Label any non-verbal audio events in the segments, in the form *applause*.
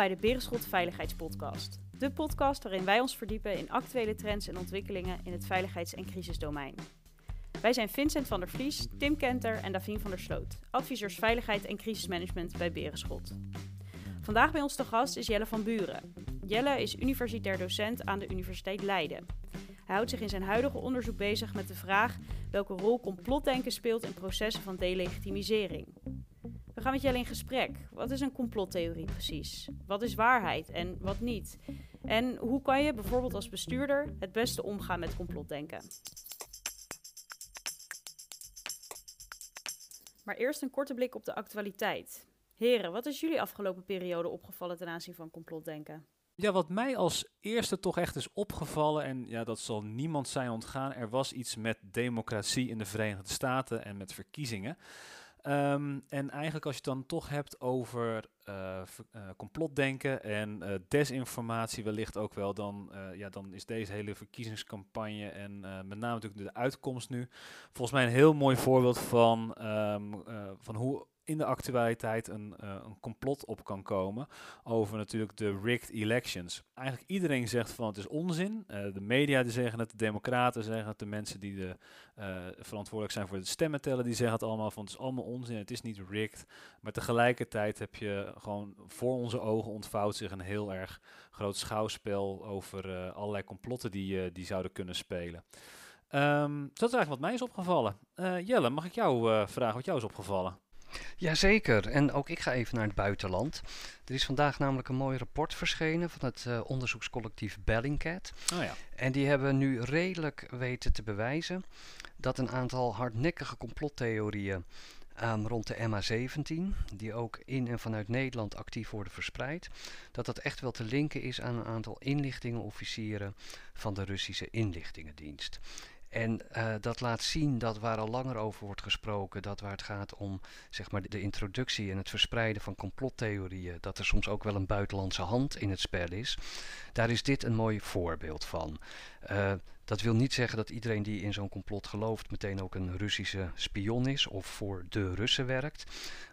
bij de Berenschot Veiligheidspodcast. De podcast waarin wij ons verdiepen in actuele trends en ontwikkelingen in het veiligheids- en crisisdomein. Wij zijn Vincent van der Vlies, Tim Kenter en Davien van der Sloot, adviseurs veiligheid en crisismanagement bij Berenschot. Vandaag bij ons te gast is Jelle van Buren. Jelle is universitair docent aan de Universiteit Leiden. Hij houdt zich in zijn huidige onderzoek bezig met de vraag welke rol complotdenken speelt in processen van delegitimisering. We gaan met Jelle in gesprek. Wat is een complottheorie precies? Wat is waarheid en wat niet? En hoe kan je bijvoorbeeld als bestuurder het beste omgaan met complotdenken? Maar eerst een korte blik op de actualiteit. Heren, wat is jullie afgelopen periode opgevallen ten aanzien van complotdenken? Ja, wat mij als eerste toch echt is opgevallen, en ja, dat zal niemand zijn ontgaan, er was iets met democratie in de Verenigde Staten en met verkiezingen. Ehm, en eigenlijk als je het dan toch hebt over uh, complotdenken en uh, desinformatie wellicht ook wel, dan, ja, dan is deze hele verkiezingscampagne en met name natuurlijk de uitkomst nu volgens mij een heel mooi voorbeeld van, um, van hoe in de actualiteit een, uh, een complot op kan komen over natuurlijk de rigged elections. Eigenlijk iedereen zegt van het is onzin. Uh, de media die zeggen het, de democraten zeggen het, de mensen die de, uh, verantwoordelijk zijn voor het stemmen tellen, die zeggen het allemaal van het is allemaal onzin, het is niet rigged. Maar tegelijkertijd heb je gewoon voor onze ogen ontvouwt zich een heel erg groot schouwspel over allerlei complotten die, die zouden kunnen spelen. Um, dat is eigenlijk wat mij is opgevallen. Jelle, mag ik jou vragen wat jou is opgevallen? Jazeker, en ook ik ga even naar het buitenland. Er is vandaag namelijk een mooi rapport verschenen van het uh, onderzoekscollectief Bellingcat. Oh ja. En die hebben nu redelijk weten te bewijzen dat een aantal hardnekkige complottheorieën um, rond de MH17, die ook in en vanuit Nederland actief worden verspreid, dat dat echt wel te linken is aan een aantal inlichtingenofficieren van de Russische inlichtingendienst. En uh, dat laat zien dat waar al langer over wordt gesproken, dat waar het gaat om zeg maar, de introductie en het verspreiden van complottheorieën, dat er soms ook wel een buitenlandse hand in het spel is. Daar is dit een mooi voorbeeld van. Uh, dat wil niet zeggen dat iedereen die in zo'n complot gelooft meteen ook een Russische spion is of voor de Russen werkt.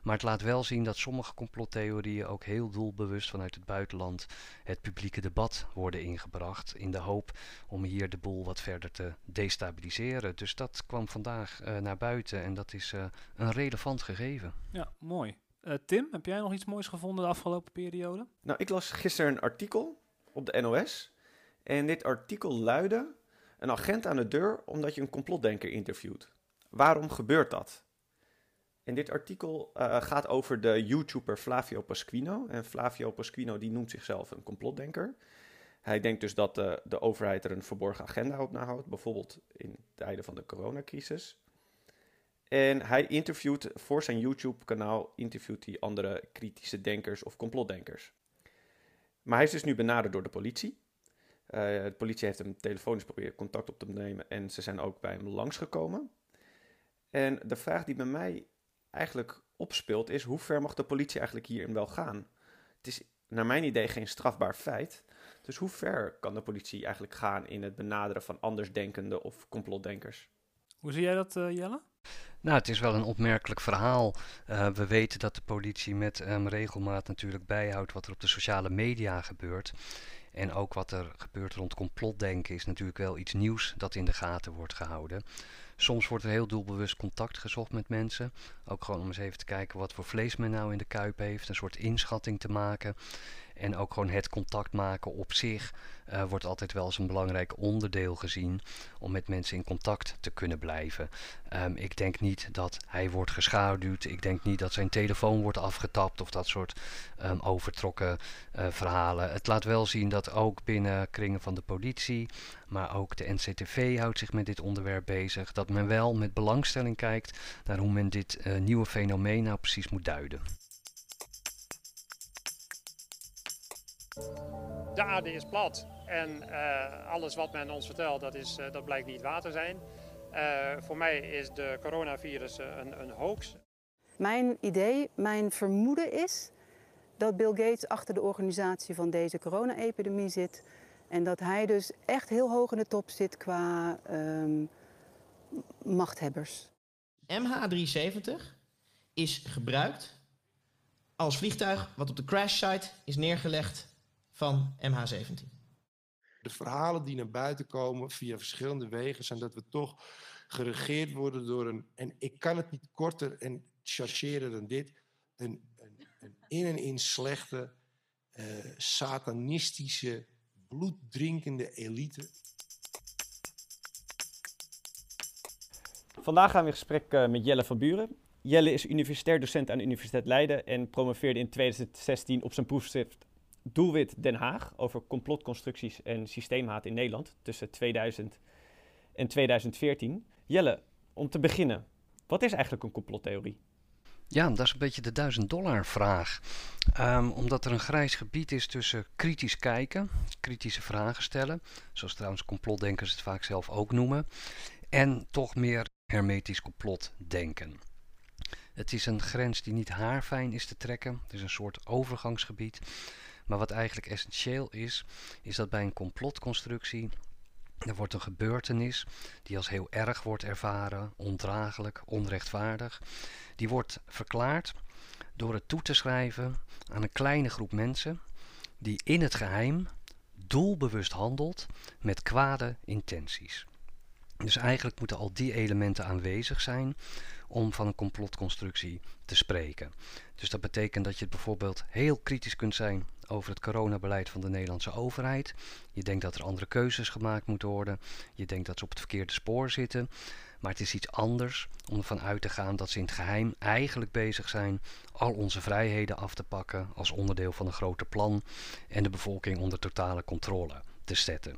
Maar het laat wel zien dat sommige complottheorieën ook heel doelbewust vanuit het buitenland het publieke debat worden ingebracht. In de hoop om hier de boel wat verder te destabiliseren. Dus dat kwam vandaag uh, naar buiten en dat is uh, een relevant gegeven. Ja, mooi. Uh, Tim, heb jij nog iets moois gevonden de afgelopen periode? Nou, ik las gisteren een artikel op de NOS. En dit artikel luidde een agent aan de deur omdat je een complotdenker interviewt. Waarom gebeurt dat? En dit artikel uh, gaat over de YouTuber Flavio Pasquino. En Flavio Pasquino die noemt zichzelf een complotdenker. Hij denkt dus dat de, de overheid er een verborgen agenda op nahoudt, bijvoorbeeld in tijden van de coronacrisis. En hij interviewt voor zijn YouTube-kanaal interviewt hij andere kritische denkers of complotdenkers. Maar hij is dus nu benaderd door de politie. Uh, de politie heeft hem telefonisch proberen contact op te nemen en ze zijn ook bij hem langsgekomen. En de vraag die bij mij eigenlijk opspeelt is: hoe ver mag de politie eigenlijk hierin wel gaan? Het is naar mijn idee geen strafbaar feit. Dus hoe ver kan de politie eigenlijk gaan in het benaderen van andersdenkende of complotdenkers? Hoe zie jij dat, uh, Jelle? Nou, het is wel een opmerkelijk verhaal. Uh, we weten dat de politie met um, regelmaat natuurlijk bijhoudt wat er op de sociale media gebeurt. En ook wat er gebeurt rond complotdenken is natuurlijk wel iets nieuws dat in de gaten wordt gehouden. Soms wordt er heel doelbewust contact gezocht met mensen. Ook gewoon om eens even te kijken wat voor vlees men nou in de kuip heeft. Een soort inschatting te maken. En ook gewoon het contact maken op zich uh, wordt altijd wel als een belangrijk onderdeel gezien om met mensen in contact te kunnen blijven. Um, ik denk niet dat hij wordt geschaduwd. Ik denk niet dat zijn telefoon wordt afgetapt of dat soort um, overtrokken uh, verhalen. Het laat wel zien dat ook binnen kringen van de politie, maar ook de NCTV houdt zich met dit onderwerp bezig. Dat men wel met belangstelling kijkt naar hoe men dit uh, nieuwe fenomeen nou precies moet duiden. De aarde is plat en uh, alles wat men ons vertelt, dat, is, uh, dat blijkt niet waar te zijn. Uh, voor mij is de coronavirus een, een hoax. Mijn idee, mijn vermoeden is dat Bill Gates achter de organisatie van deze corona-epidemie zit. En dat hij dus echt heel hoog in de top zit qua um, machthebbers. MH370 is gebruikt als vliegtuig wat op de crash site is neergelegd van MH17. De verhalen die naar buiten komen via verschillende wegen zijn dat we toch geregeerd worden door een, en ik kan het niet korter en chargeren dan dit, een, een, een in en in slechte, uh, satanistische, bloeddrinkende elite. Vandaag gaan we in gesprek uh, met Jelle van Buren. Jelle is universitair docent aan de Universiteit Leiden en promoveerde in 2016 op zijn proefschrift Doelwit Den Haag over complotconstructies en systeemhaat in Nederland tussen 2000 en 2014. Jelle, om te beginnen, wat is eigenlijk een complottheorie? Ja, dat is een beetje de duizend dollar vraag. Um, omdat er een grijs gebied is tussen kritisch kijken, kritische vragen stellen, zoals trouwens complotdenkers het vaak zelf ook noemen, en toch meer hermetisch complotdenken. Het is een grens die niet haarfijn is te trekken, het is een soort overgangsgebied. Maar wat eigenlijk essentieel is, is dat bij een complotconstructie er wordt een gebeurtenis die als heel erg wordt ervaren, ondraaglijk, onrechtvaardig. Die wordt verklaard door het toe te schrijven aan een kleine groep mensen die in het geheim doelbewust handelt met kwade intenties. Dus eigenlijk moeten al die elementen aanwezig zijn om van een complotconstructie te spreken. Dus dat betekent dat je bijvoorbeeld heel kritisch kunt zijn over het coronabeleid van de Nederlandse overheid. Je denkt dat er andere keuzes gemaakt moeten worden. Je denkt dat ze op het verkeerde spoor zitten. Maar het is iets anders om ervan uit te gaan dat ze in het geheim eigenlijk bezig zijn al onze vrijheden af te pakken als onderdeel van een groter plan en de bevolking onder totale controle te zetten.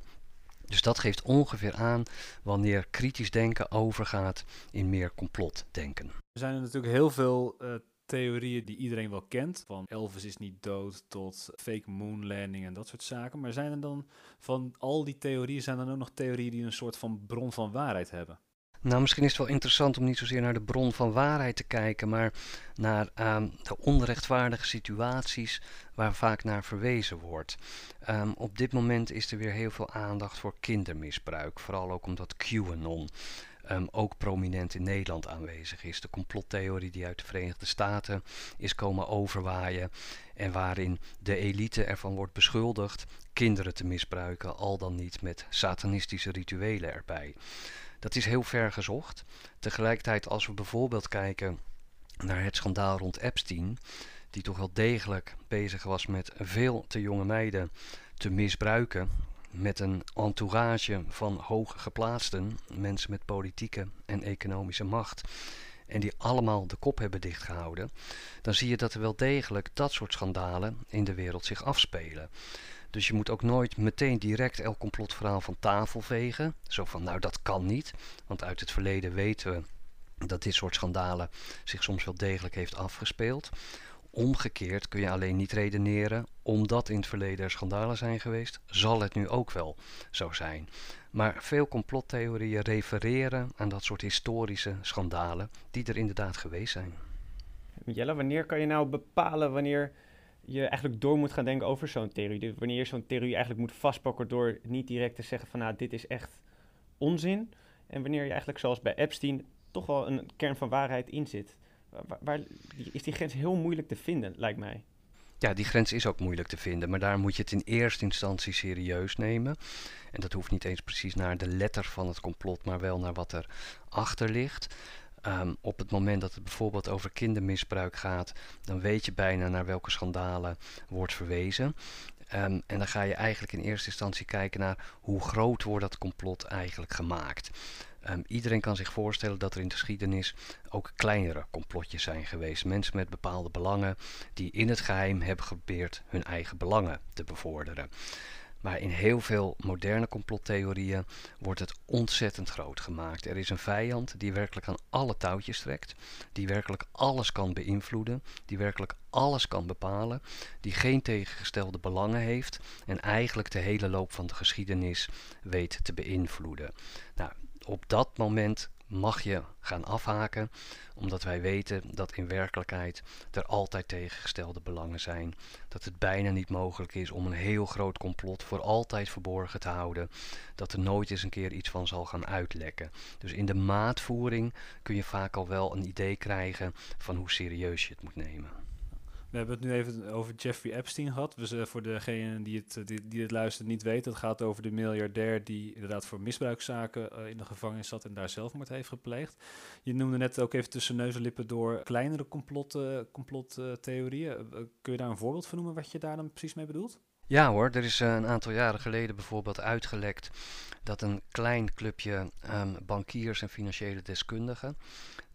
Dus dat geeft ongeveer aan wanneer kritisch denken overgaat in meer complotdenken. Er zijn natuurlijk heel veel uh, theorieën die iedereen wel kent. Van Elvis is niet dood tot fake moon landing en dat soort zaken. Maar zijn er dan van al die theorieën, zijn er ook nog theorieën die een soort van bron van waarheid hebben? Nou, misschien is het wel interessant om niet zozeer naar de bron van waarheid te kijken, maar naar um, de onrechtvaardige situaties waar vaak naar verwezen wordt. Um, op dit moment is er weer heel veel aandacht voor kindermisbruik, vooral ook omdat QAnon um, ook prominent in Nederland aanwezig is. De complottheorie die uit de Verenigde Staten is komen overwaaien en waarin de elite ervan wordt beschuldigd kinderen te misbruiken, al dan niet met satanistische rituelen erbij. Dat is heel ver gezocht. Tegelijkertijd, als we bijvoorbeeld kijken naar het schandaal rond Epstein, die toch wel degelijk bezig was met veel te jonge meiden te misbruiken, met een entourage van hooggeplaatsten, mensen met politieke en economische macht, en die allemaal de kop hebben dichtgehouden, dan zie je dat er wel degelijk dat soort schandalen in de wereld zich afspelen. Dus je moet ook nooit meteen direct elk complotverhaal van tafel vegen. Zo van, nou dat kan niet. Want uit het verleden weten we dat dit soort schandalen zich soms wel degelijk heeft afgespeeld. Omgekeerd kun je alleen niet redeneren, omdat in het verleden er schandalen zijn geweest, zal het nu ook wel zo zijn. Maar veel complottheorieën refereren aan dat soort historische schandalen die er inderdaad geweest zijn. Jelle, wanneer kan je nou bepalen wanneer je eigenlijk door moet gaan denken over zo'n theorie. Dus wanneer je zo'n theorie eigenlijk moet vastpakken door niet direct te zeggen van nou, dit is echt onzin. En wanneer je eigenlijk zoals bij Epstein toch wel een kern van waarheid in zit. Waar, waar, is die grens heel moeilijk te vinden, lijkt mij. Ja, die grens is ook moeilijk te vinden, maar daar moet je het in eerste instantie serieus nemen. En dat hoeft niet eens precies naar de letter van het complot, maar wel naar wat er achter ligt. Um, op het moment dat het bijvoorbeeld over kindermisbruik gaat, dan weet je bijna naar welke schandalen wordt verwezen. Um, en dan ga je eigenlijk in eerste instantie kijken naar hoe groot wordt dat complot eigenlijk gemaakt. Um, iedereen kan zich voorstellen dat er in de geschiedenis ook kleinere complotjes zijn geweest. Mensen met bepaalde belangen die in het geheim hebben geprobeerd hun eigen belangen te bevorderen. Maar in heel veel moderne complottheorieën wordt het ontzettend groot gemaakt. Er is een vijand die werkelijk aan alle touwtjes trekt, die werkelijk alles kan beïnvloeden, die werkelijk alles kan bepalen, die geen tegengestelde belangen heeft en eigenlijk de hele loop van de geschiedenis weet te beïnvloeden. Nou, op dat moment mag je gaan afhaken, omdat wij weten dat in werkelijkheid er altijd tegengestelde belangen zijn. Dat het bijna niet mogelijk is om een heel groot complot voor altijd verborgen te houden. Dat er nooit eens een keer iets van zal gaan uitlekken. Dus in de maatvoering kun je vaak al wel een idee krijgen van hoe serieus je het moet nemen. We hebben het nu even over Jeffrey Epstein gehad. Dus voor degene die het, die, die het luistert niet weet, het gaat over de miljardair die inderdaad voor misbruikzaken uh, in de gevangenis zat en daar zelfmoord heeft gepleegd. Je noemde net ook even tussen neus en lippen door kleinere complottheorieën. Complot, uh, kun je daar een voorbeeld van noemen wat je daar dan precies mee bedoelt? Ja hoor, er is een aantal jaren geleden bijvoorbeeld uitgelekt dat een klein clubje um, bankiers en financiële deskundigen,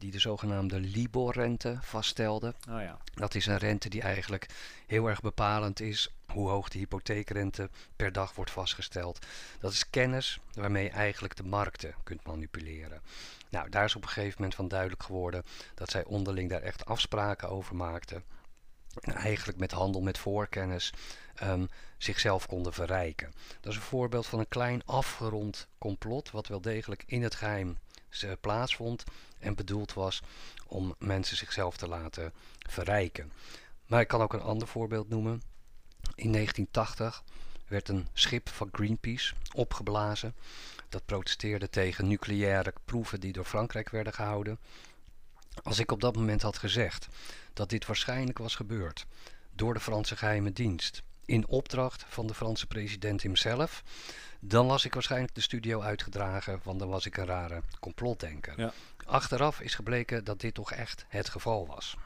die de zogenaamde Libor-rente vaststelden. Oh ja. Dat is een rente die eigenlijk heel erg bepalend is hoe hoog de hypotheekrente per dag wordt vastgesteld. Dat is kennis waarmee je eigenlijk de markten kunt manipuleren. Nou, daar is op een gegeven moment van duidelijk geworden dat zij onderling daar echt afspraken over maakten. En eigenlijk met handel met voorkennis um, zichzelf konden verrijken. Dat is een voorbeeld van een klein afgerond complot, wat wel degelijk in het geheim plaatsvond en bedoeld was om mensen zichzelf te laten verrijken. Maar ik kan ook een ander voorbeeld noemen. In 1980 werd een schip van Greenpeace opgeblazen. Dat protesteerde tegen nucleaire proeven die door Frankrijk werden gehouden. Als ik op dat moment had gezegd dat dit waarschijnlijk was gebeurd door de Franse geheime dienst in opdracht van de Franse president hemzelf, dan was ik waarschijnlijk de studio uitgedragen, want dan was ik een rare complotdenker. Ja. Achteraf is gebleken dat dit toch echt het geval was.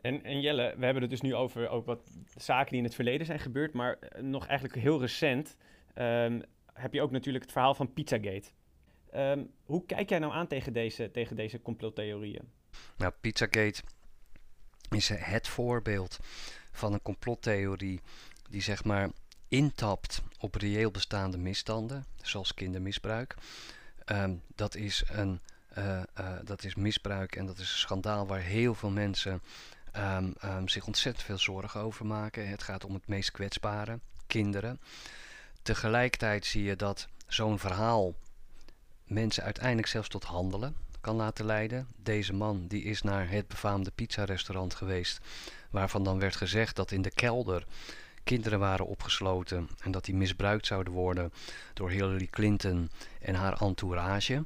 En, en, Jelle, we hebben het dus nu over ook wat zaken die in het verleden zijn gebeurd, maar eh, nog eigenlijk heel recent um, heb je ook natuurlijk het verhaal van Pizzagate. Um, hoe kijk jij nou aan tegen deze, tegen deze complottheorieën? Nou, Pizzagate is het voorbeeld van een complottheorie die zeg maar intapt op reëel bestaande misstanden, zoals kindermisbruik. Um, dat, is een, uh, uh, dat is misbruik en dat is een schandaal waar heel veel mensen um, um, zich ontzettend veel zorgen over maken. Het gaat om het meest kwetsbare, kinderen. Tegelijkertijd zie je dat zo'n verhaal mensen uiteindelijk zelfs tot handelen kan laten leiden. Deze man die is naar het befaamde pizzarestaurant geweest, waarvan dan werd gezegd dat in de kelder kinderen waren opgesloten en dat die misbruikt zouden worden door Hillary Clinton en haar entourage.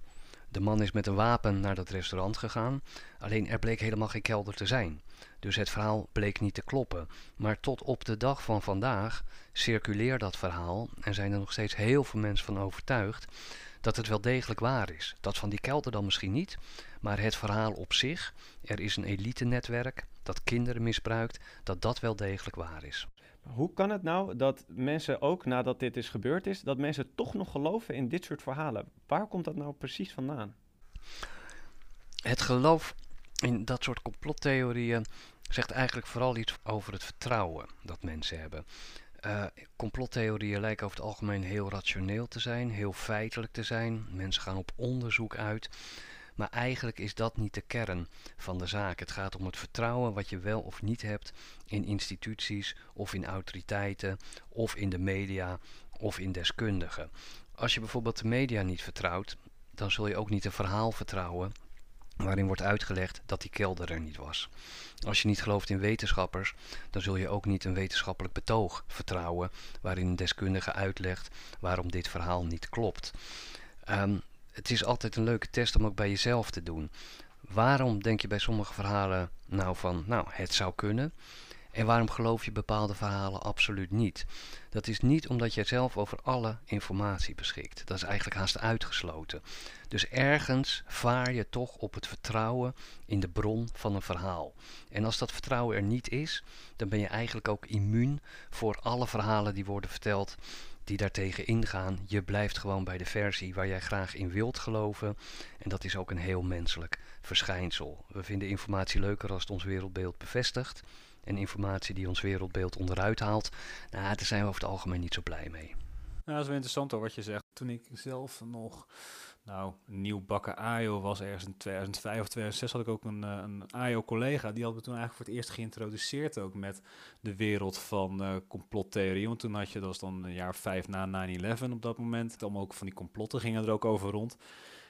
De man is met een wapen naar dat restaurant gegaan, alleen er bleek helemaal geen kelder te zijn. Dus het verhaal bleek niet te kloppen. Maar tot op de dag van vandaag circuleert dat verhaal en zijn er nog steeds heel veel mensen van overtuigd dat het wel degelijk waar is. Dat van die kelder dan misschien niet, maar het verhaal op zich, er is een elite-netwerk dat kinderen misbruikt, dat dat wel degelijk waar is. Hoe kan het nou dat mensen ook nadat dit is gebeurd is, dat mensen toch nog geloven in dit soort verhalen? Waar komt dat nou precies vandaan? Het geloof in dat soort complottheorieën zegt eigenlijk vooral iets over het vertrouwen dat mensen hebben. Uh, complottheorieën lijken over het algemeen heel rationeel te zijn, heel feitelijk te zijn. Mensen gaan op onderzoek uit. Maar eigenlijk is dat niet de kern van de zaak. Het gaat om het vertrouwen wat je wel of niet hebt in instituties of in autoriteiten of in de media of in deskundigen. Als je bijvoorbeeld de media niet vertrouwt, dan zul je ook niet een verhaal vertrouwen waarin wordt uitgelegd dat die kelder er niet was. Als je niet gelooft in wetenschappers, dan zul je ook niet een wetenschappelijk betoog vertrouwen waarin een deskundige uitlegt waarom dit verhaal niet klopt. Um, het is altijd een leuke test om ook bij jezelf te doen. Waarom denk je bij sommige verhalen nou van, nou, het zou kunnen? En waarom geloof je bepaalde verhalen absoluut niet? Dat is niet omdat je zelf over alle informatie beschikt. Dat is eigenlijk haast uitgesloten. Dus ergens vaar je toch op het vertrouwen in de bron van een verhaal. En als dat vertrouwen er niet is, dan ben je eigenlijk ook immuun voor alle verhalen die worden verteld die daartegen ingaan. Je blijft gewoon bij de versie waar jij graag in wilt geloven. En dat is ook een heel menselijk verschijnsel. We vinden informatie leuker als het ons wereldbeeld bevestigt. En informatie die ons wereldbeeld onderuit haalt, nou, daar zijn we over het algemeen niet zo blij mee. Nou, dat is wel interessant hoor, wat je zegt. Toen ik zelf nog nou, nieuw bakken AIO was ergens in 2005 of 2006 had ik ook een, eh, een AIO-collega. Die had me toen eigenlijk voor het eerst geïntroduceerd ook met de wereld van uh, complottheorie. Want toen had je, dat was dan een jaar vijf na 9-11 op dat moment. Allemaal ook van die complotten gingen er ook over rond.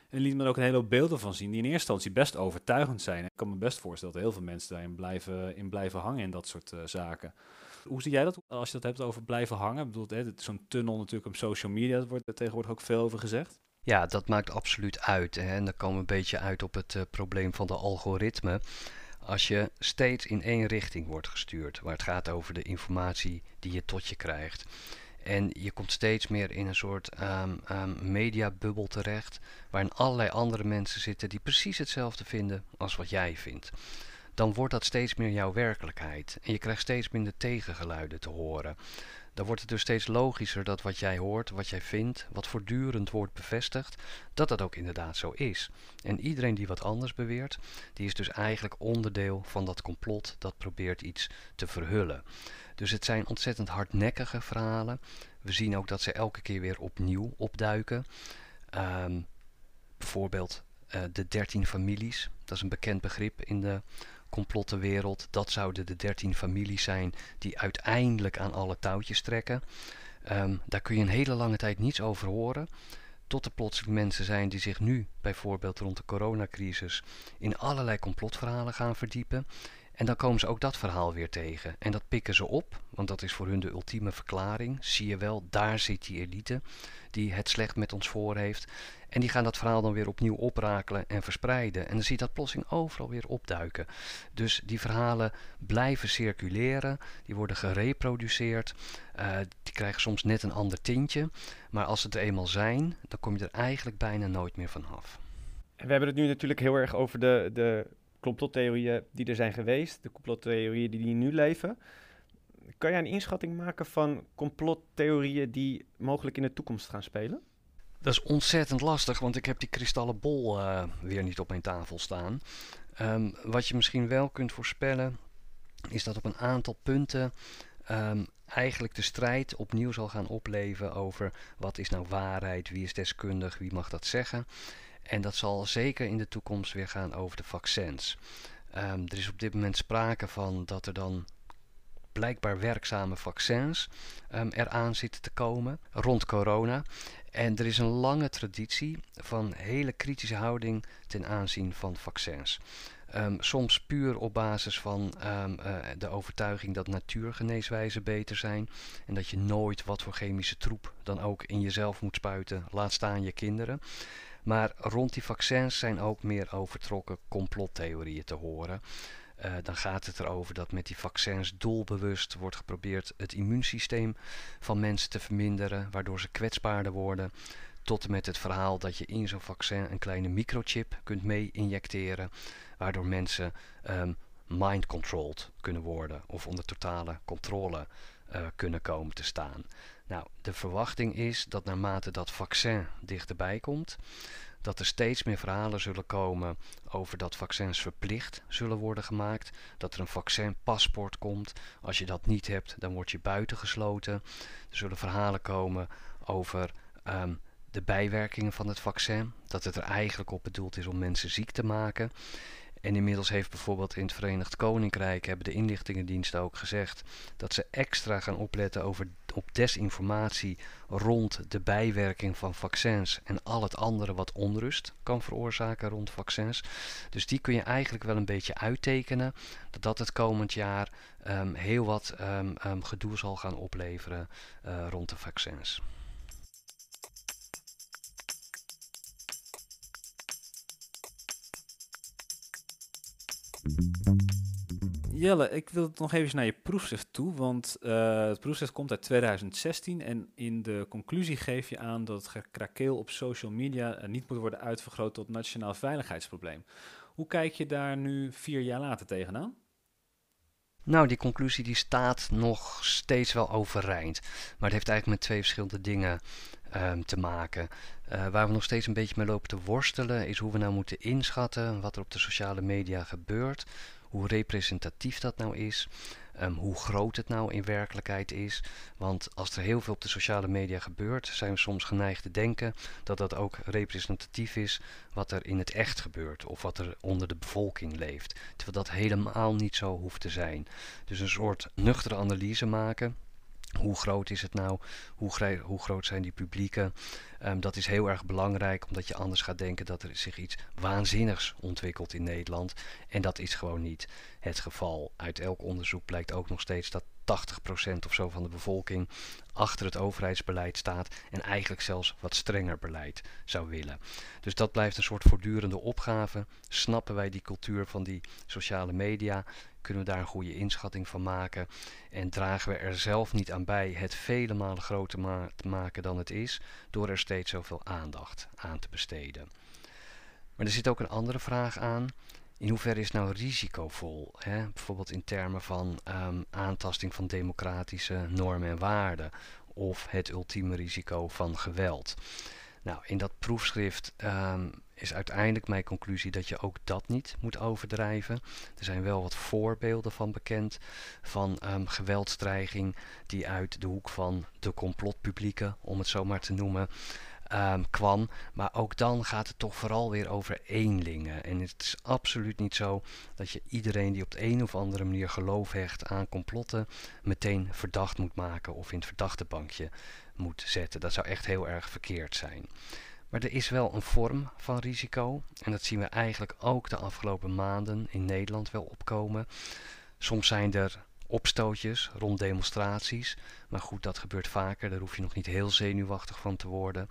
En liet me er ook een hele hoop beelden van zien die in eerste instantie best overtuigend zijn. Ik kan me best voorstellen dat heel veel mensen daarin blijven, in blijven hangen in dat soort uh, zaken. Hoe zie jij dat als je dat hebt over blijven hangen? Ik bedoel, zo'n tunnel natuurlijk op social media, daar wordt er tegenwoordig ook veel over gezegd. Ja, dat maakt absoluut uit. Hè. En dan komen we een beetje uit op het uh, probleem van de algoritme. Als je steeds in één richting wordt gestuurd, waar het gaat over de informatie die je tot je krijgt. En je komt steeds meer in een soort um, um, mediabubbel terecht, waarin allerlei andere mensen zitten die precies hetzelfde vinden als wat jij vindt. Dan wordt dat steeds meer jouw werkelijkheid en je krijgt steeds minder tegengeluiden te horen. Dan wordt het dus steeds logischer dat wat jij hoort, wat jij vindt, wat voortdurend wordt bevestigd, dat dat ook inderdaad zo is. En iedereen die wat anders beweert, die is dus eigenlijk onderdeel van dat complot dat probeert iets te verhullen. Dus het zijn ontzettend hardnekkige verhalen. We zien ook dat ze elke keer weer opnieuw opduiken. Um, bijvoorbeeld uh, de dertien families. Dat is een bekend begrip in de complottenwereld. Dat zouden de dertien families zijn die uiteindelijk aan alle touwtjes trekken. Um, daar kun je een hele lange tijd niets over horen. Tot er plotseling mensen zijn die zich nu, bijvoorbeeld rond de coronacrisis, in allerlei complotverhalen gaan verdiepen. En dan komen ze ook dat verhaal weer tegen. En dat pikken ze op, want dat is voor hun de ultieme verklaring. Zie je wel, daar zit die elite die het slecht met ons voor heeft. En die gaan dat verhaal dan weer opnieuw oprakelen en verspreiden. En dan zie je dat plotseling overal weer opduiken. Dus die verhalen blijven circuleren, die worden gereproduceerd. Uh, die krijgen soms net een ander tintje. Maar als ze er eenmaal zijn, dan kom je er eigenlijk bijna nooit meer van af. We hebben het nu natuurlijk heel erg over de, de complottheorieën die er zijn geweest, de complottheorieën die nu leven. Kan jij een inschatting maken van complottheorieën die mogelijk in de toekomst gaan spelen? Dat is ontzettend lastig, want ik heb die kristallen bol uh, weer niet op mijn tafel staan. Um, wat je misschien wel kunt voorspellen, is dat op een aantal punten um, eigenlijk de strijd opnieuw zal gaan opleven over wat is nou waarheid, wie is deskundig, wie mag dat zeggen. En dat zal zeker in de toekomst weer gaan over de vaccins. Um, er is op dit moment sprake van dat er dan blijkbaar werkzame vaccins um, eraan zitten te komen rond corona. En er is een lange traditie van hele kritische houding ten aanzien van vaccins. Um, soms puur op basis van uh, de overtuiging dat natuurgeneeswijzen beter zijn. En dat je nooit wat voor chemische troep dan ook in jezelf moet spuiten, laat staan je kinderen. Maar rond die vaccins zijn ook meer overtrokken complottheorieën te horen. Uh, dan gaat het erover dat met die vaccins doelbewust wordt geprobeerd het immuunsysteem van mensen te verminderen, waardoor ze kwetsbaarder worden. Tot en met het verhaal dat je in zo'n vaccin een kleine microchip kunt mee injecteren, waardoor mensen um, mind-controlled kunnen worden of onder totale controle uh, kunnen komen te staan. Nou, de verwachting is dat naarmate dat vaccin dichterbij komt, dat er steeds meer verhalen zullen komen over dat vaccins verplicht zullen worden gemaakt. Dat er een vaccinpaspoort komt. Als je dat niet hebt, dan word je buitengesloten. Er zullen verhalen komen over um, de bijwerkingen van het vaccin. Dat het er eigenlijk op bedoeld is om mensen ziek te maken. En inmiddels heeft bijvoorbeeld in het Verenigd Koninkrijk hebben de inlichtingendiensten ook gezegd dat ze extra gaan opletten over, op desinformatie rond de bijwerking van vaccins en al het andere wat onrust kan veroorzaken rond vaccins. Dus die kun je eigenlijk wel een beetje uittekenen dat dat het komend jaar um, heel wat um, um, gedoe zal gaan opleveren uh, rond de vaccins. Jelle, ik wil nog even naar je proefschrift toe, want uh, het proefschrift komt uit 2016 en in de conclusie geef je aan dat het gekrakeel op social media uh, niet moet worden uitvergroot tot nationaal veiligheidsprobleem. Hoe kijk je daar nu vier jaar later tegenaan? Nou, die conclusie die staat nog steeds wel overeind. Maar het heeft eigenlijk met twee verschillende dingen um, te maken. Uh, waar we nog steeds een beetje mee lopen te worstelen, is hoe we nou moeten inschatten wat er op de sociale media gebeurt. Hoe representatief dat nou is. Um, hoe groot het nou in werkelijkheid is. Want als er heel veel op de sociale media gebeurt, zijn we soms geneigd te denken dat dat ook representatief is wat er in het echt gebeurt of wat er onder de bevolking leeft. Terwijl dat helemaal niet zo hoeft te zijn. Dus een soort nuchtere analyse maken hoe groot is het nou? Hoe, hoe groot zijn die publieken? Ehm, dat is heel erg belangrijk, omdat je anders gaat denken dat er zich iets waanzinnigs ontwikkelt in Nederland. En dat is gewoon niet het geval. Uit elk onderzoek blijkt ook nog steeds dat 80% of zo van de bevolking achter het overheidsbeleid staat en eigenlijk zelfs wat strenger beleid zou willen. Dus dat blijft een soort voortdurende opgave. Snappen wij die cultuur van die sociale media? Kunnen we daar een goede inschatting van maken? En dragen we er zelf niet aan bij het vele malen groter te maken dan het is, door er zoveel aandacht aan te besteden? Maar er zit ook een andere vraag aan. In hoeverre is nou risicovol? Hè? Bijvoorbeeld in termen van um, aantasting van democratische normen en waarden. Of het ultieme risico van geweld. Nou, in dat proefschrift um, is uiteindelijk mijn conclusie dat je ook dat niet moet overdrijven. Er zijn wel wat voorbeelden van bekend van um, die uit de hoek van de complotpublieken, om het zo maar te noemen, um, kwam. Maar ook dan gaat het toch vooral weer over eenlingen. En het is absoluut niet zo dat je iedereen die op de een of andere manier geloof hecht aan complotten meteen verdacht moet maken of in het verdachte bankje moet zetten. Dat zou echt heel erg verkeerd zijn. Maar er is wel een vorm van risico. En dat zien we eigenlijk ook de afgelopen maanden in Nederland wel opkomen. Soms zijn er opstootjes rond demonstraties. Maar goed, dat gebeurt vaker. Daar hoef je nog niet heel zenuwachtig van te worden.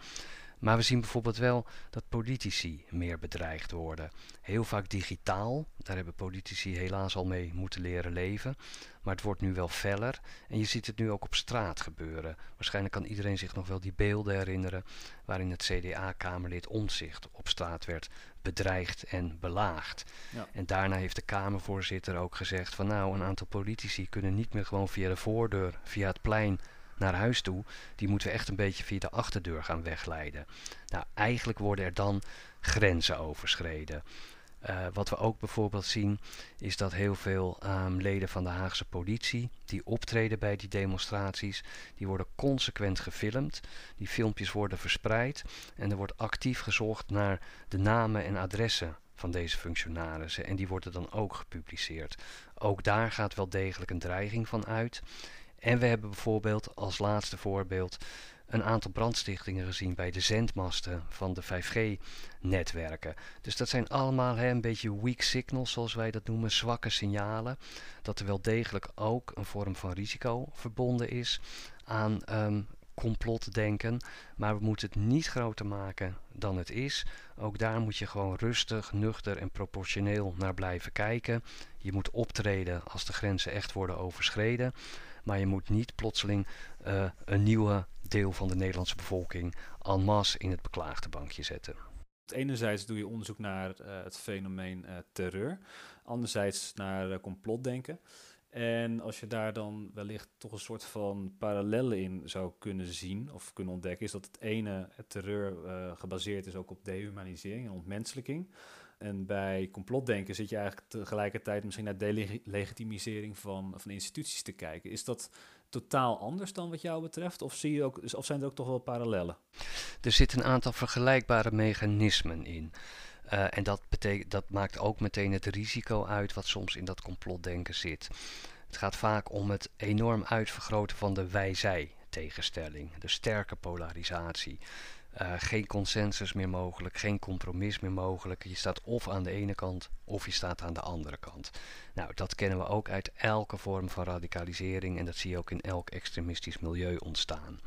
Maar we zien bijvoorbeeld wel dat politici meer bedreigd worden. Heel vaak digitaal, daar hebben politici helaas al mee moeten leren leven. Maar het wordt nu wel feller en je ziet het nu ook op straat gebeuren. Waarschijnlijk kan iedereen zich nog wel die beelden herinneren waarin het CDA-kamerlid Omtzigt op straat werd bedreigd en belaagd. Ja. En daarna heeft de Kamervoorzitter ook gezegd van nou, een aantal politici kunnen niet meer gewoon via de voordeur, via het plein naar huis toe, die moeten we echt een beetje via de achterdeur gaan wegleiden. Nou, eigenlijk worden er dan grenzen overschreden. Uh, wat we ook bijvoorbeeld zien is dat heel veel um, leden van de Haagse politie die optreden bij die demonstraties, die worden consequent gefilmd. Die filmpjes worden verspreid en er wordt actief gezocht naar de namen en adressen van deze functionarissen en die worden dan ook gepubliceerd. Ook daar gaat wel degelijk een dreiging van uit. En we hebben bijvoorbeeld als laatste voorbeeld een aantal brandstichtingen gezien bij de zendmasten van de 5G-netwerken. Dus dat zijn allemaal hè, een beetje weak signals, zoals wij dat noemen, zwakke signalen. Dat er wel degelijk ook een vorm van risico verbonden is aan um, complotdenken. Maar we moeten het niet groter maken dan het is. Ook daar moet je gewoon rustig, nuchter en proportioneel naar blijven kijken. Je moet optreden als de grenzen echt worden overschreden. Maar je moet niet plotseling uh, een nieuwe deel van de Nederlandse bevolking en masse in het beklaagde bankje zetten. Enerzijds doe je onderzoek naar uh, het fenomeen uh, terreur, anderzijds naar complotdenken. En als je daar dan wellicht toch een soort van parallellen in zou kunnen zien of kunnen ontdekken, is dat het ene, terreur, gebaseerd is ook op dehumanisering en ontmenselijking. En bij complotdenken zit je eigenlijk tegelijkertijd misschien naar delegitimisering van, van instituties te kijken. Is dat totaal anders dan wat jou betreft? Of, zie je ook, of zijn er ook toch wel parallellen? Er zitten een aantal vergelijkbare mechanismen in. Uh, en dat, betekent, dat maakt ook meteen het risico uit wat soms in dat complotdenken zit. Het gaat vaak om het enorm uitvergroten van de wij-zij tegenstelling, de sterke polarisatie. Uh, geen consensus meer mogelijk, geen compromis meer mogelijk. Je staat of aan de ene kant of je staat aan de andere kant. Nou, dat kennen we ook uit elke vorm van radicalisering en dat zie je ook in elk extremistisch milieu ontstaan.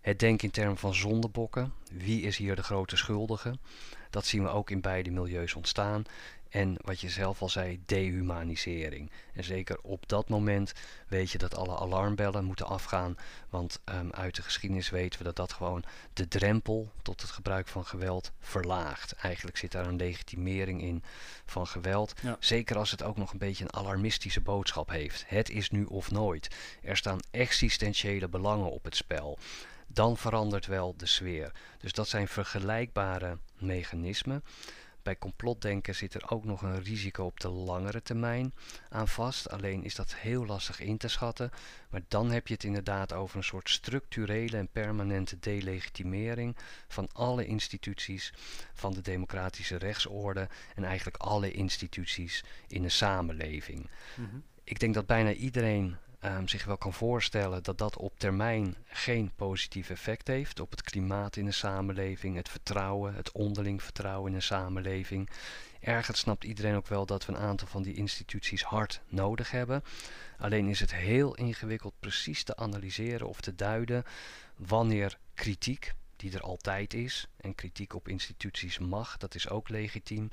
Het denken in termen van zondebokken, wie is hier de grote schuldige, dat zien we ook in beide milieus ontstaan. En wat je zelf al zei, dehumanisering. En zeker op dat moment weet je dat alle alarmbellen moeten afgaan. Want um, uit de geschiedenis weten we dat dat gewoon de drempel tot het gebruik van geweld verlaagt. Eigenlijk zit daar een legitimering in van geweld. Ja. Zeker als het ook nog een beetje een alarmistische boodschap heeft. Het is nu of nooit. Er staan existentiële belangen op het spel dan verandert wel de sfeer. Dus dat zijn vergelijkbare mechanismen. Bij complotdenken zit er ook nog een risico op de langere termijn aan vast. Alleen is dat heel lastig in te schatten. Maar dan heb je het inderdaad over een soort structurele en permanente delegitimering van alle instituties van de democratische rechtsorde en eigenlijk alle instituties in een samenleving. Mm -hmm. Ik denk dat bijna iedereen ehm, zich wel kan voorstellen dat dat op termijn geen positief effect heeft op het klimaat in de samenleving, het vertrouwen, het onderling vertrouwen in de samenleving. Ergens snapt iedereen ook wel dat we een aantal van die instituties hard nodig hebben. Alleen is het heel ingewikkeld precies te analyseren of te duiden wanneer kritiek, die er altijd is, en kritiek op instituties mag, dat is ook legitiem,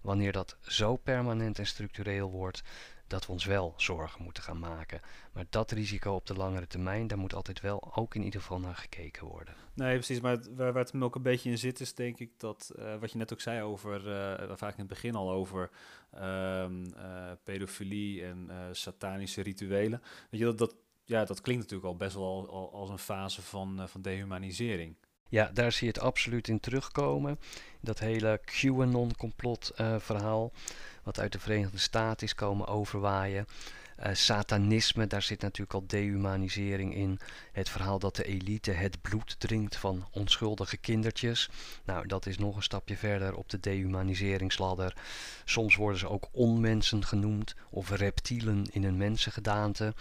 wanneer dat zo permanent en structureel wordt dat we ons wel zorgen moeten gaan maken. Maar dat risico op de langere termijn, daar moet altijd wel ook in ieder geval naar gekeken worden. Nee, precies. Maar waar, het hem ook een beetje in zit, is denk ik dat, uh, wat je net ook zei over, vaak in het begin al over uh, pedofilie en satanische rituelen. Weet je, dat, dat, ja, dat klinkt natuurlijk al best wel al, als een fase van, van dehumanisering. Ja, daar zie je het absoluut in terugkomen. Dat hele QAnon-complot-verhaal, wat uit de Verenigde Staten is komen overwaaien. Uh, satanisme, daar zit natuurlijk al dehumanisering in. Het verhaal dat de elite het bloed drinkt van onschuldige kindertjes. Nou, dat is nog een stapje verder op de dehumaniseringsladder. Soms worden ze ook onmensen genoemd of reptielen in een mensengedaante.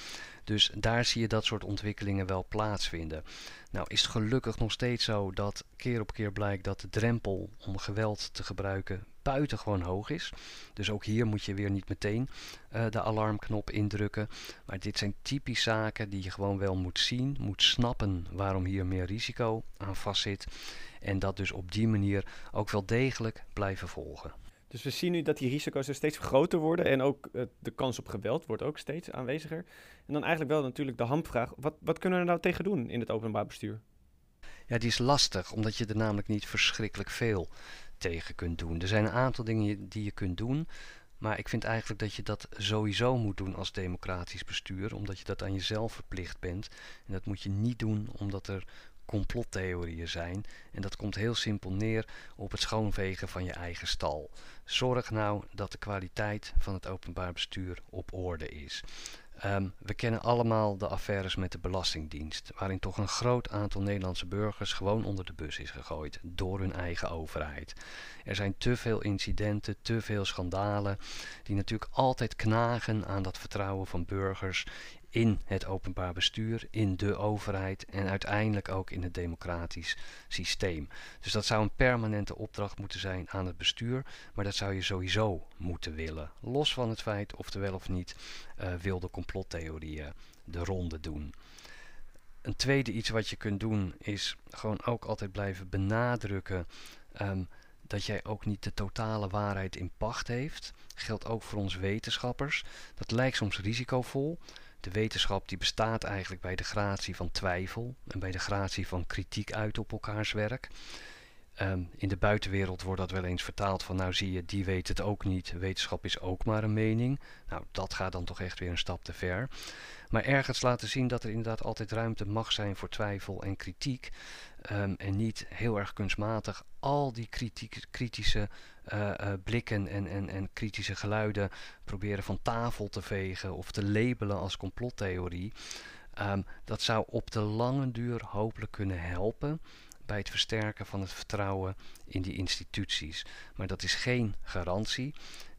Dus daar zie je dat soort ontwikkelingen wel plaatsvinden. Nou is het gelukkig nog steeds zo dat keer op keer blijkt dat de drempel om geweld te gebruiken buitengewoon hoog is. Dus ook hier moet je weer niet meteen uh, de alarmknop indrukken. Maar dit zijn typisch zaken die je gewoon wel moet zien, moet snappen waarom hier meer risico aan vastzit. En dat dus op die manier ook wel degelijk blijven volgen. Dus we zien nu dat die risico's er steeds groter worden en ook uh, de kans op geweld wordt ook steeds aanweziger. En dan eigenlijk wel natuurlijk de hamvraag, wat, wat kunnen we er nou tegen doen in het openbaar bestuur? Ja, die is lastig, omdat je er namelijk niet verschrikkelijk veel tegen kunt doen. Er zijn een aantal dingen die je kunt doen, maar ik vind eigenlijk dat je dat sowieso moet doen als democratisch bestuur, omdat je dat aan jezelf verplicht bent. En dat moet je niet doen omdat er complottheorieën zijn. En dat komt heel simpel neer op het schoonvegen van je eigen stal. Zorg nou dat de kwaliteit van het openbaar bestuur op orde is. Um, we kennen allemaal de affaires met de Belastingdienst, waarin toch een groot aantal Nederlandse burgers gewoon onder de bus is gegooid door hun eigen overheid. Er zijn te veel incidenten, te veel schandalen, die natuurlijk altijd knagen aan dat vertrouwen van burgers in het openbaar bestuur, in de overheid en uiteindelijk ook in het democratisch systeem. Dus dat zou een permanente opdracht moeten zijn aan het bestuur, maar dat zou je sowieso moeten willen. Los van het feit of er wel of niet uh, wilde complottheorieën de ronde doen. Een tweede iets wat je kunt doen is gewoon ook altijd blijven benadrukken um, dat jij ook niet de totale waarheid in pacht heeft. Geldt ook voor ons wetenschappers. Dat lijkt soms risicovol. De wetenschap die bestaat eigenlijk bij de gratie van twijfel en bij de gratie van kritiek uit op elkaars werk. Um, in de buitenwereld wordt dat wel eens vertaald van nou zie je, die weet het ook niet, wetenschap is ook maar een mening. Nou, dat gaat dan toch echt weer een stap te ver. Maar ergens laten zien dat er inderdaad altijd ruimte mag zijn voor twijfel en kritiek. Um, en niet heel erg kunstmatig al die kritiek, kritische uh, uh, blikken en, en, en kritische geluiden proberen van tafel te vegen of te labelen als complottheorie. Um, dat zou op de lange duur hopelijk kunnen helpen bij het versterken van het vertrouwen in die instituties. Maar dat is geen garantie.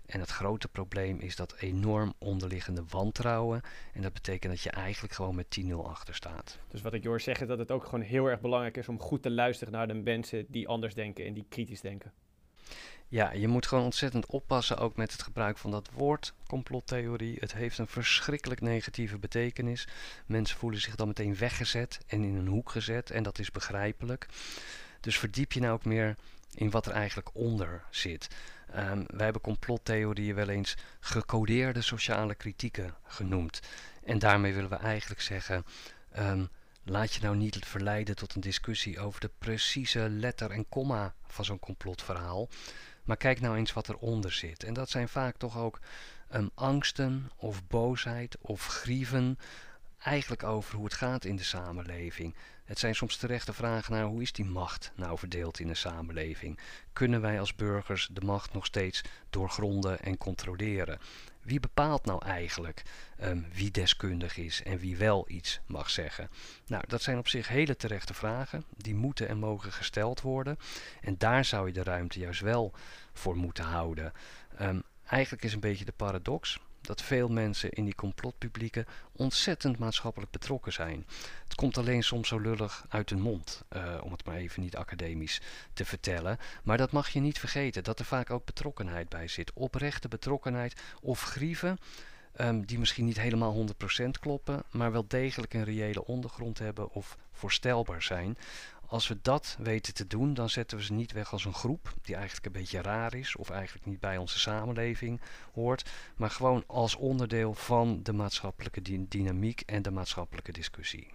En het grote probleem is dat enorm onderliggende wantrouwen. En dat betekent dat je eigenlijk gewoon met 10-0 achter staat. Dus wat ik je hoor zeggen, dat het ook gewoon heel erg belangrijk is om goed te luisteren naar de mensen die anders denken en die kritisch denken. Ja, je moet gewoon ontzettend oppassen ook met het gebruik van dat woord complottheorie. Het heeft een verschrikkelijk negatieve betekenis. Mensen voelen zich dan meteen weggezet en in een hoek gezet en dat is begrijpelijk. Dus verdiep je nou ook meer in wat er eigenlijk onder zit. Um, wij hebben complottheorieën wel eens gecodeerde sociale kritieken genoemd. En daarmee willen we eigenlijk zeggen. Um, Laat je nou niet verleiden tot een discussie over de precieze letter en komma van zo'n complotverhaal. Maar kijk nou eens wat eronder zit. En dat zijn vaak toch ook um, angsten of boosheid of grieven. Eigenlijk over hoe het gaat in de samenleving. Het zijn soms terechte vragen naar hoe is die macht nou verdeeld in de samenleving? Kunnen wij als burgers de macht nog steeds doorgronden en controleren? Wie bepaalt nou eigenlijk um, wie deskundig is en wie wel iets mag zeggen? Nou, dat zijn op zich hele terechte vragen. Die moeten en mogen gesteld worden. En daar zou je de ruimte juist wel voor moeten houden. Um, eigenlijk is een beetje de paradox dat veel mensen in die complotpublieken ontzettend maatschappelijk betrokken zijn. Het komt alleen soms zo lullig uit hun mond, uh, om het maar even niet academisch te vertellen. Maar dat mag je niet vergeten, dat er vaak ook betrokkenheid bij zit. Oprechte betrokkenheid of grieven. Um, die misschien niet helemaal 100% kloppen, maar wel degelijk een reële ondergrond hebben of voorstelbaar zijn. Als we dat weten te doen, dan zetten we ze niet weg als een groep die eigenlijk een beetje raar is of eigenlijk niet bij onze samenleving hoort, maar gewoon als onderdeel van de maatschappelijke dynamiek en de maatschappelijke discussie.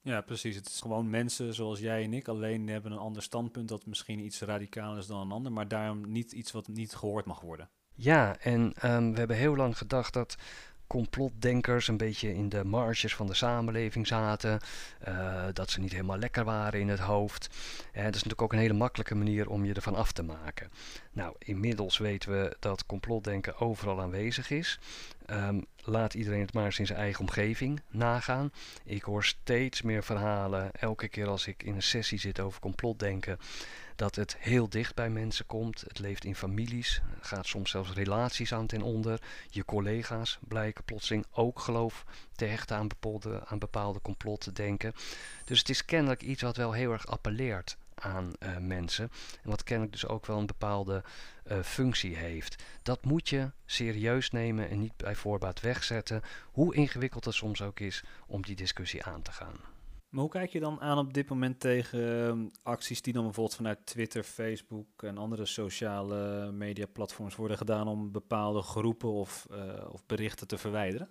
Ja, precies. Het is gewoon mensen zoals jij en ik, alleen hebben een ander standpunt dat misschien iets radicaler is dan een ander, maar daarom niet iets wat niet gehoord mag worden. Ja, en um, we hebben heel lang gedacht dat complotdenkers een beetje in de marges van de samenleving zaten. Uh, dat ze niet helemaal lekker waren in het hoofd. En dat is natuurlijk ook een hele makkelijke manier om je ervan af te maken. Nou, inmiddels weten we dat complotdenken overal aanwezig is. Um, laat iedereen het maar eens in zijn eigen omgeving nagaan. Ik hoor steeds meer verhalen, elke keer als ik in een sessie zit over complotdenken, dat het heel dicht bij mensen komt. Het leeft in families, gaat soms zelfs relaties aan ten onder. Je collega's blijken plotseling ook geloof te hechten aan bepaalde, aan bepaalde complotten denken. Dus het is kennelijk iets wat wel heel erg appelleert aan uh, mensen. En wat kennelijk dus ook wel een bepaalde uh, functie heeft. Dat moet je serieus nemen en niet bij voorbaat wegzetten, hoe ingewikkeld het soms ook is om die discussie aan te gaan. Maar hoe kijk je dan aan op dit moment tegen uh, acties die dan bijvoorbeeld vanuit Twitter, Facebook en andere sociale media platforms worden gedaan om bepaalde groepen of, uh, of berichten te verwijderen?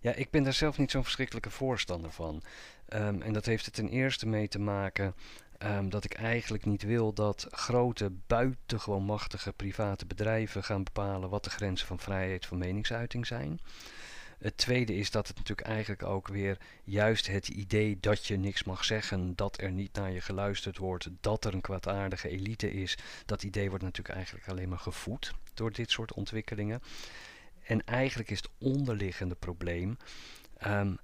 Ja, ik ben daar zelf niet zo'n verschrikkelijke voorstander van. Um, en dat heeft er ten eerste mee te maken um, dat ik eigenlijk niet wil dat grote, buitengewoon machtige private bedrijven gaan bepalen wat de grenzen van vrijheid van meningsuiting zijn. Het tweede is dat het natuurlijk eigenlijk ook weer juist het idee dat je niks mag zeggen, dat er niet naar je geluisterd wordt, dat er een kwaadaardige elite is, dat idee wordt natuurlijk eigenlijk alleen maar gevoed door dit soort ontwikkelingen. En eigenlijk is het onderliggende probleem um,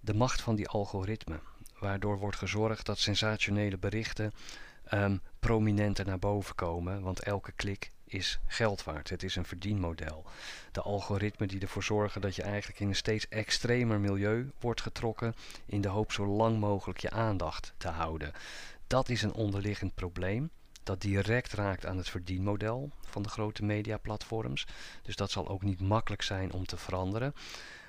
de macht van die algoritmen, waardoor wordt gezorgd dat sensationele berichten um, prominenter naar boven komen, want elke klik is geld waard. Het is een verdienmodel. De algoritmen die ervoor zorgen dat je eigenlijk in een steeds extremer milieu wordt getrokken in de hoop zo lang mogelijk je aandacht te houden. Dat is een onderliggend probleem dat direct raakt aan het verdienmodel van de grote mediaplatforms. Dus dat zal ook niet makkelijk zijn om te veranderen.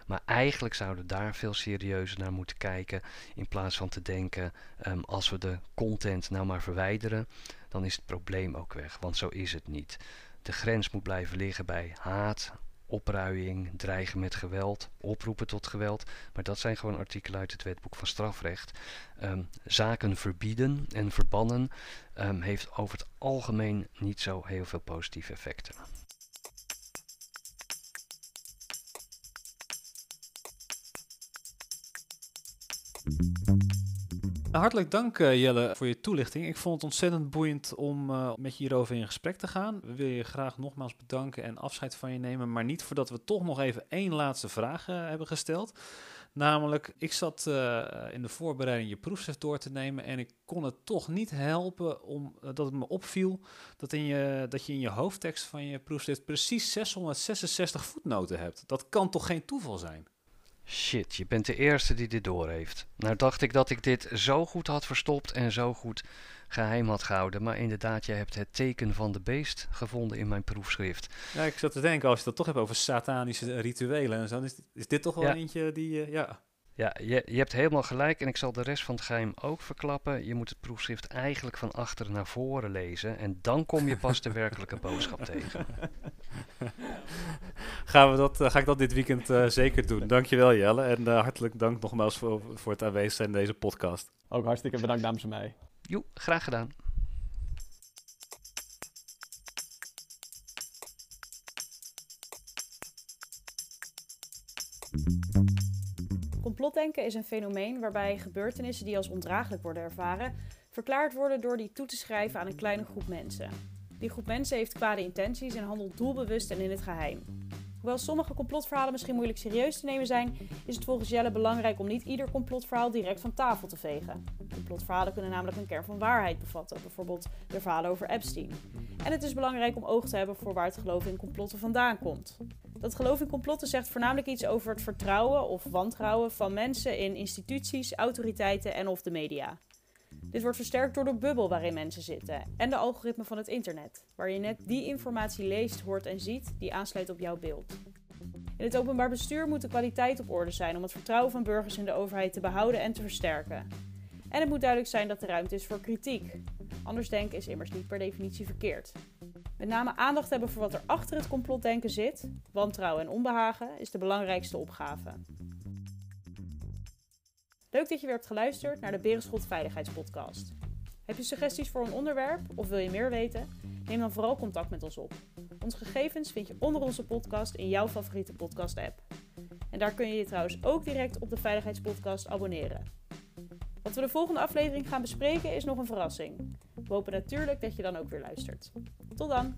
Maar eigenlijk zouden we daar veel serieuzer naar moeten kijken. In plaats van te denken, um, als we de content nou maar verwijderen, dan is het probleem ook weg. Want zo is het niet. De grens moet blijven liggen bij haat, opruiing, dreigen met geweld, oproepen tot geweld. Maar dat zijn gewoon artikelen uit het wetboek van strafrecht. Um, zaken verbieden en verbannen um, heeft over het algemeen niet zo heel veel positieve effecten. Hartelijk dank uh, Jelle voor je toelichting. Ik vond het ontzettend boeiend om uh, met je hierover in gesprek te gaan. We willen je graag nogmaals bedanken en afscheid van je nemen. Maar niet voordat we toch nog even één laatste vraag uh, hebben gesteld. Namelijk, ik zat in de voorbereiding je proefschrift door te nemen en ik kon het toch niet helpen om dat het me opviel dat, in je, dat je in je hoofdtekst van je proefschrift precies 666 voetnoten hebt. Dat kan toch geen toeval zijn? Shit, je bent de eerste die dit doorheeft. Nou dacht ik dat ik dit zo goed had verstopt en zo goed geheim had gehouden. Maar inderdaad, jij hebt het teken van de beest gevonden in mijn proefschrift. Ja, ik zat te denken, als je dat toch hebt over satanische rituelen en zo, is, is dit toch wel ja. eentje die, uh, ja... Ja, je, je hebt helemaal gelijk en ik zal de rest van het geheim ook verklappen. Je moet het proefschrift eigenlijk van achter naar voren lezen en dan kom je pas de werkelijke *laughs* boodschap tegen. *laughs* Gaan we dat, uh, ga ik dat dit weekend uh, zeker doen. Dankjewel Jelle en uh, hartelijk dank nogmaals voor, voor het aanwezig zijn in deze podcast. Ook hartstikke bedankt namens mij. Jo, graag gedaan. Complotdenken is een fenomeen waarbij gebeurtenissen die als ondraaglijk worden ervaren, verklaard worden door die toe te schrijven aan een kleine groep mensen. Die groep mensen heeft kwade intenties en handelt doelbewust en in het geheim. Hoewel sommige complotverhalen misschien moeilijk serieus te nemen zijn, is het volgens Jelle belangrijk om niet ieder complotverhaal direct van tafel te vegen. Complotverhalen kunnen namelijk een kern van waarheid bevatten, bijvoorbeeld de verhalen over Epstein. En het is belangrijk om oog te hebben voor waar het geloof in complotten vandaan komt. Dat geloof in complotten zegt voornamelijk iets over het vertrouwen of wantrouwen van mensen in instituties, autoriteiten en of de media. Dit wordt versterkt door de bubbel waarin mensen zitten en de algoritme van het internet, waar je net die informatie leest, hoort en ziet die aansluit op jouw beeld. In het openbaar bestuur moet de kwaliteit op orde zijn om het vertrouwen van burgers in de overheid te behouden en te versterken. En het moet duidelijk zijn dat er ruimte is voor kritiek. Anders denken is immers niet per definitie verkeerd. Met name aandacht hebben voor wat er achter het complotdenken zit, wantrouwen en onbehagen, is de belangrijkste opgave. Leuk dat je weer hebt geluisterd naar de Berenschot Veiligheidspodcast. Heb je suggesties voor een onderwerp of wil je meer weten? Neem dan vooral contact met ons op. Onze gegevens vind je onder onze podcast in jouw favoriete podcast-app. En daar kun je je trouwens ook direct op de Veiligheidspodcast abonneren. Wat we de volgende aflevering gaan bespreken is nog een verrassing. We hopen natuurlijk dat je dan ook weer luistert. Tot dan!